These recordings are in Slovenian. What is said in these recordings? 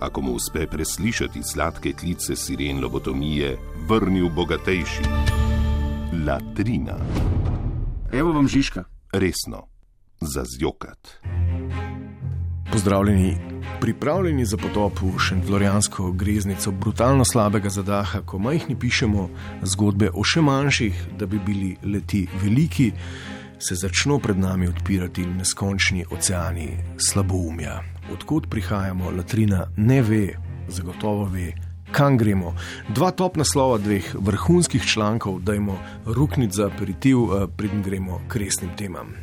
ako mu uspe preslišati sladke klice siren lobotomije, vrnil bogatejši. Latrina. Evo vam Žižka. Resno, za zjokat. Pozdravljeni, pripravljeni za potop v šentlorijansko greznico brutalno slabega zadaha, ko majhni pišemo zgodbe o še manjših, da bi bili leti veliki, se začno pred nami odpirati neskončni oceani slaboumja. Odkud prihajamo, latrina ne ve, zagotovo ve. Kam gremo? Dva top naslova dveh vrhunskih člankov, dajmo rukniti za aperitiv, preden gremo k resnim temam.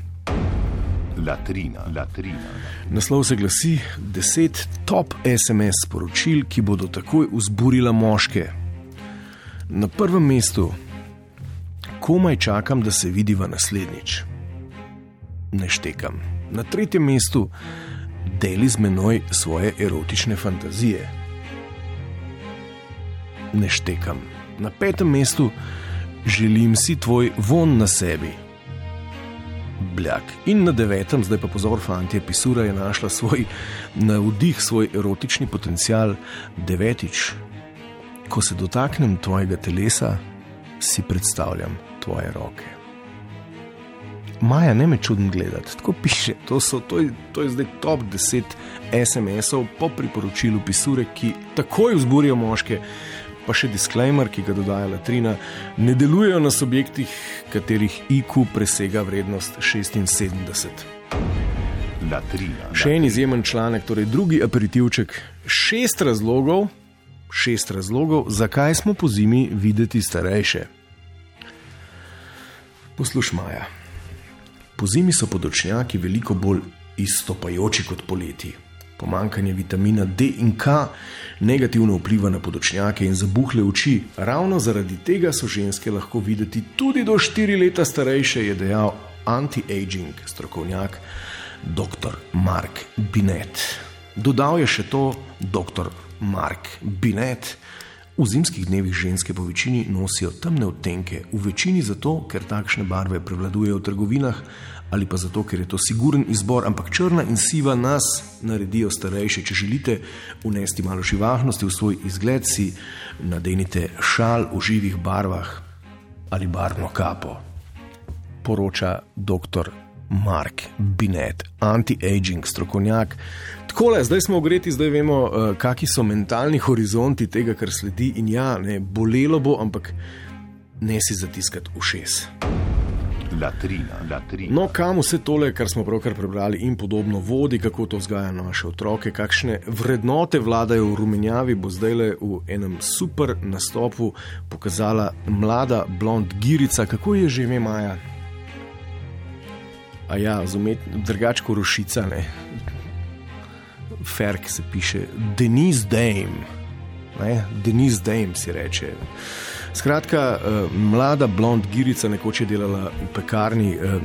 Latrina, latrina. Naslov se glasi: 10 top SMS sporočil, ki bodo takoj vzburila moške. Na prvem mestu, komaj čakam, da se vidiva naslednjič. Ne štekam. Na tretjem mestu, deli z menoj svoje erotične fantazije. Ne štekam. Na petem mestu, želim si tvoj von na sebi. Bljak. In na devetem, zdaj pa pozor, fanti, pisura je našla svoj navdih, svoj erotični potencial. Devetič, ko se dotaknem tvojega telesa, si predstavljam tvoje roke. Maja, ne me čudno gledati, tako piše. To, so, to, je, to je zdaj top 10 SMS-ov po priporočilu pisure, ki takoj vzburijo moške. Pa še disclaimer, ki ga dodaja Latrina, ne delujejo na subjektih, katerih IQ presega vrednost 76. Latrina. Še en izjemen članek, torej drugi aperitivček, šest razlogov, šest razlogov, zakaj smo po zimi videti starejše. Poslušaj, Maja. Po zimi so podočnjaki veliko bolj izstopajoči kot poleti. Pomankanje vitamina D in K negativno vpliva na podočnjake in zabuhle oči. Ravno zaradi tega so ženske lahko videti tudi do 4 leta starejše, je dejal anti-aging strokovnjak dr. Mark Binet. Dodal je še to dr. Mark Binet. V zimskih dnevih ženske po večini nosijo temne odtenke, v večini zato, ker takšne barve prevladujejo v trgovinah, ali pa zato, ker je to siguren izbor, ampak črna in siva nas naredijo starejše. Če želite unesti malo živahnosti v svoj izgled, si nadenite šal v živih barvah ali barvno kapo. Poroča dr. Mark Binet, anti-aging strokovnjak. Tako je, zdaj smo ogreti, zdaj vemo, uh, kakšni so mentalni horizonti tega, kar sledi. In ja, ne, bolelo bo, ampak ne si zatiskati ušes. Latrina, latrina. No, kam vse tole, kar smo pravkar prebrali, in podobno vodi, kako to vzgaja naše otroke, kakšne vrednote vladajo v rumenjavi, bo zdaj le v enem super nastopu pokazala mlada blond Girica, kako je že ime Maja. A ja, drugačko rošica, ne. Ferk se piše Denis Dame, ne? Denis Dame si reče. Skratka, uh, mlada blond Girica nekoč je delala v pekarni. Uh,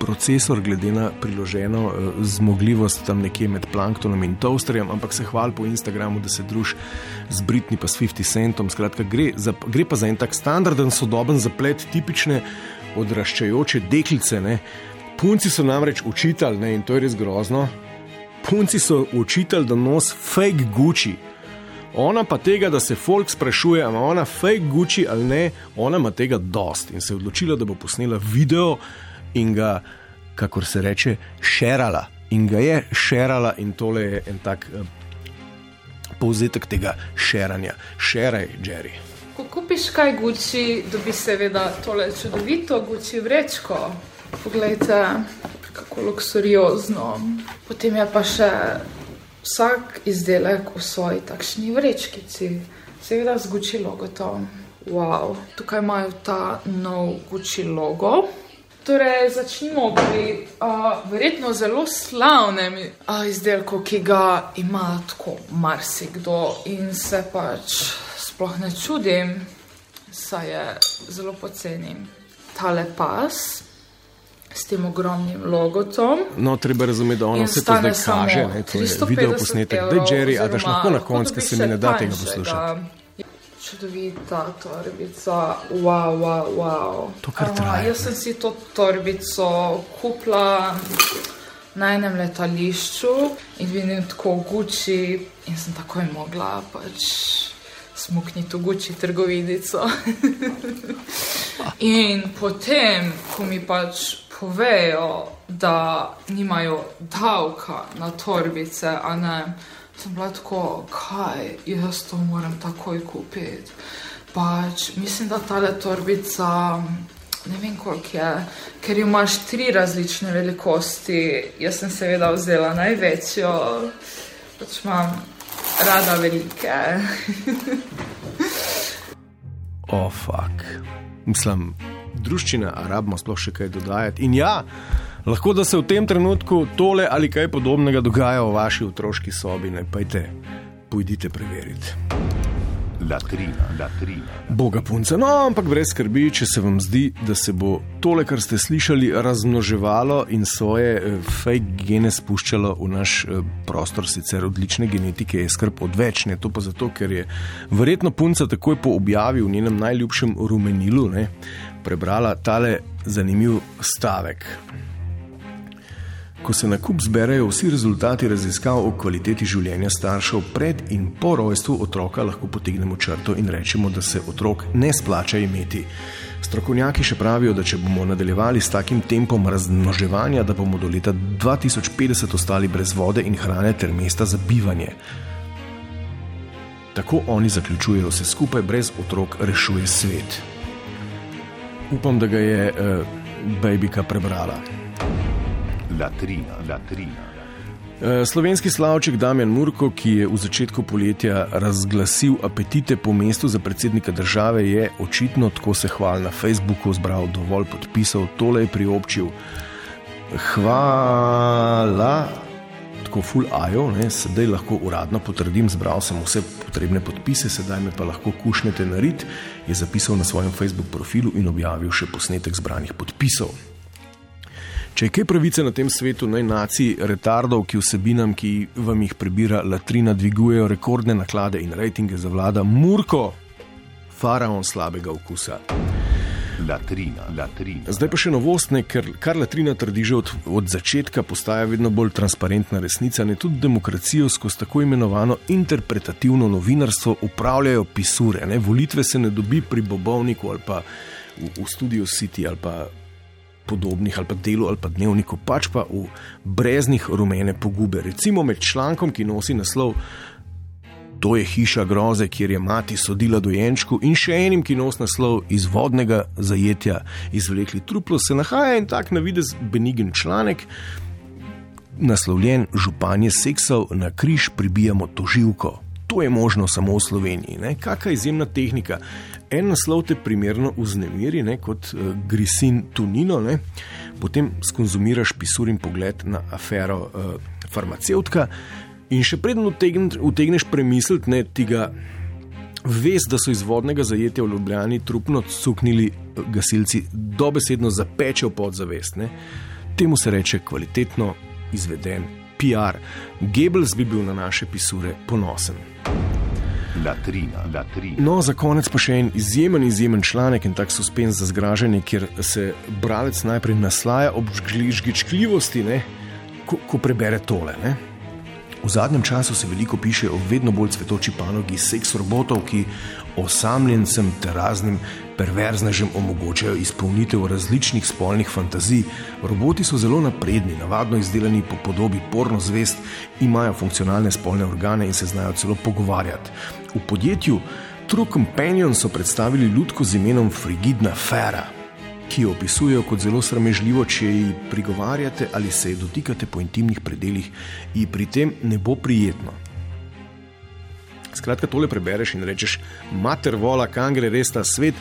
Procesor, glede na priloženo uh, zmogljivost, tam nekje med planktonom in toasterjem, ampak se hvali po Instagramu, da se druži z Britni pa s 50 centom. Skratka, gre, za, gre pa za en tak standarden, sodoben zaplet tipične odraščajoče deklice. Ne. Punci so namreč učitelji, ne, in to je res grozno. Punci so učitelji, da nos fake Gucci. Ona pa tega, da se folk sprašuje, ali ima ona fake Gucci ali ne, ona ima tega dost in se je odločila, da bo posnela video in ga, kako se reče, šerala. In ga je šerala, in tole je en tak uh, povzetek tega šeranja. Šeraj, Jerry. Ko kupiš kaj Gucci, dobiš seveda tole čudovito Gucci vrečko. Poglejte, kako luksuriozno. Potem je pa še vsak izdelek v svoji takšni vrečkici, seveda z Gucci logotom. Wow, tukaj imajo ta nov Gucci logo. Torej, začnimo pri uh, verjetno zelo slavnem uh, izdelku, ki ga ima tako marsikdo in se pač sploh ne čudim, saj je zelo poceni. Tale pas s tem ogromnim logotom. No, treba razumeti, da ono se to zdaj kaže, ne, to je video posnetek. Da, Jerry, a daš lahko na koncu, ker se mi ne da tega poslušati čudovita torbica, wow, wow, wow. To kar traja. Jaz sem si to torbico kupila na enem letališču in vidim tako v Gucci in sem takoj mogla pač smukniti v Gucci trgovinico. in potem, ko mi pač povejo, da nimajo davka na torbice, a ne sem bila tako, kaj, jaz to moram takoj kupiti. Pač, mislim, da ta torbica, ne vem koliko je, ker imaš tri različne velikosti. Jaz sem seveda vzela največjo, pač imam rada velike. oh, fuck. Mislim, družščina, arabma sploh še kaj dodajati. In ja, Lahko da se v tem trenutku tole ali kaj podobnega dogaja v vaši otroški sobi, ne pojte, pojdite preveriti. Latrina, latrina. Boga punca, no, ampak brez skrbi, če se vam zdi, da se bo tole, kar ste slišali, razmnoževalo in svoje eh, fake gene spuščalo v naš eh, prostor, sicer odlične genetike, je skrb odvečne. To pa zato, ker je verjetno punca takoj po objavi v njenem najljubšem rumenilu ne, prebrala tale zanimiv stavek. Ko se na kup zberejo vsi rezultati raziskav o kvaliteti življenja staršev pred in po rojstvu otroka, lahko potegnemo črto in rečemo, da se otrok ne splača imeti. Strokovnjaki še pravijo, da če bomo nadaljevali s takim tempom razmnoževanja, da bomo do leta 2050 ostali brez vode in hrane ter mesta za bivanje. Tako oni zaključujejo vse skupaj, brez otrok rešuje svet. Upam, da ga je uh, Babyka prebrala latrina, latrina. Eh, slovenski slavček Damien Murko, ki je v začetku poletja razglasil apetite po mestu za predsednika države, je očitno tako se hval na Facebooku, zbral dovolj podpisov, tole je priobčil. Hvala, tako full ajo, ne, sedaj lahko uradno potrdim, zbral sem vse potrebne podpise, sedaj me pa lahko kušnete na rit, je zapisal na svojem Facebook profilu in objavil še posnetek zbranih podpisov. Če je kaj pravice na tem svetu, naj naci retardov, ki vsebinam, ki vam jih prebira latrina, dvigujejo rekordne naklade in rejtinge za vlada, Murko, faraon slabega okusa. Latrina, latrina. Zdaj pa še novost, ne, ker kar latrina trdi že od, od začetka, postaja vedno bolj transparentna resnica. Ne tudi demokracijo skozi tako imenovano interpretativno novinarstvo upravljajo pisure. Ne. Volitve se ne dobi pri Bobovniku ali pa v, v studiu City ali pa podobnih ali pa delu ali pa dnevniku, pač pa v breznih rumene pogube. Recimo med člankom, ki nosi naslov To je hiša groze, kjer je mati sodila dojenčku, in še enim, ki nosi naslov iz vodnega zajetja izvlekli truplo, se nahaja en tak na videz benigen članek. Naslovljen županje seksov na križ pribijamo toživko. To je možno samo v Sloveniji. Kakšna izjemna tehnika en naslov te primerno vznemiri, ne, kot uh, grisin tunino, ne, potem skonzumiraš pisur in pogled na afero uh, farmacevtka, in še predem utegneš premisliti, ne tega. Vest, da so iz vodnega zajetja v Ljubljani trupno cuknili eh, gasilci, dobesedno zapečejo podzavest. Ne? Temu se reče kvalitetno izveden PR. Goebbels bi bil na naše pisure ponosen. Latrina, latrina. No, za konec pa še en izjemen, izjemen članek in tak suspens za zgražanje, kjer se bralec najprej naslaja ob žgičkljivosti, ko, ko prebere tole. Ne? V zadnjem času se veliko piše o vedno bolj cvetoči panogi seks robotov, ki osamljencem ter raznim perverznežem omogočajo izpolnitev različnih spolnih fantazij. Roboti so zelo napredni, navadno izdelani po podobi porno zvest, imajo funkcionalne spolne organe in se znajo celo pogovarjati. V podjetju True Companion so predstavili ljudko z imenom Frigidna Fera, ki jo opisujejo kot zelo sramežljivo, če ji prigovarjate ali se ji dotikate po intimnih predeljih, ji pri tem ne bo prijetno. Skratka, tole prebereš in rečeš: Mater vola, kam gre res ta svet,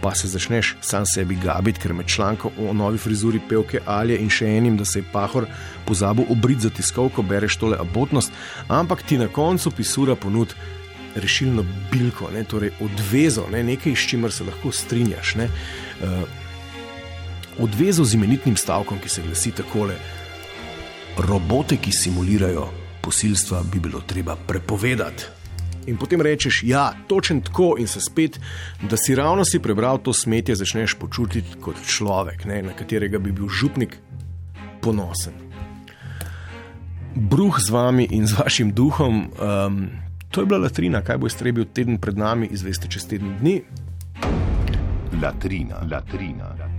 pa se začneš sam sebi gabiti, ker med člankom o novi frizuri pevke Alje in še enim, da se je pahor pozabil obrit za tiskovko, bereš tole abotnost, ampak ti na koncu pisura ponud. Rešilno bilko, ne, torej odvezo, ne, nekaj, s čimer se lahko strinjaš. Ne, uh, odvezo z imenitnim stavkom, ki se glasi takole: Robote, ki simulirajo posilstva, bi bilo treba prepovedati in potem rečeš, ja, točen tako in se spet, da si ravno si prebral to smetje, začneš počutiti kot človek, ne, na katerega bi bil župnik ponosen. Bruh z vami in z vašim duhom, um, to je bila latrina, kaj bo iztrebil teden pred nami, izveste čez teden dni. Latrina, latrina.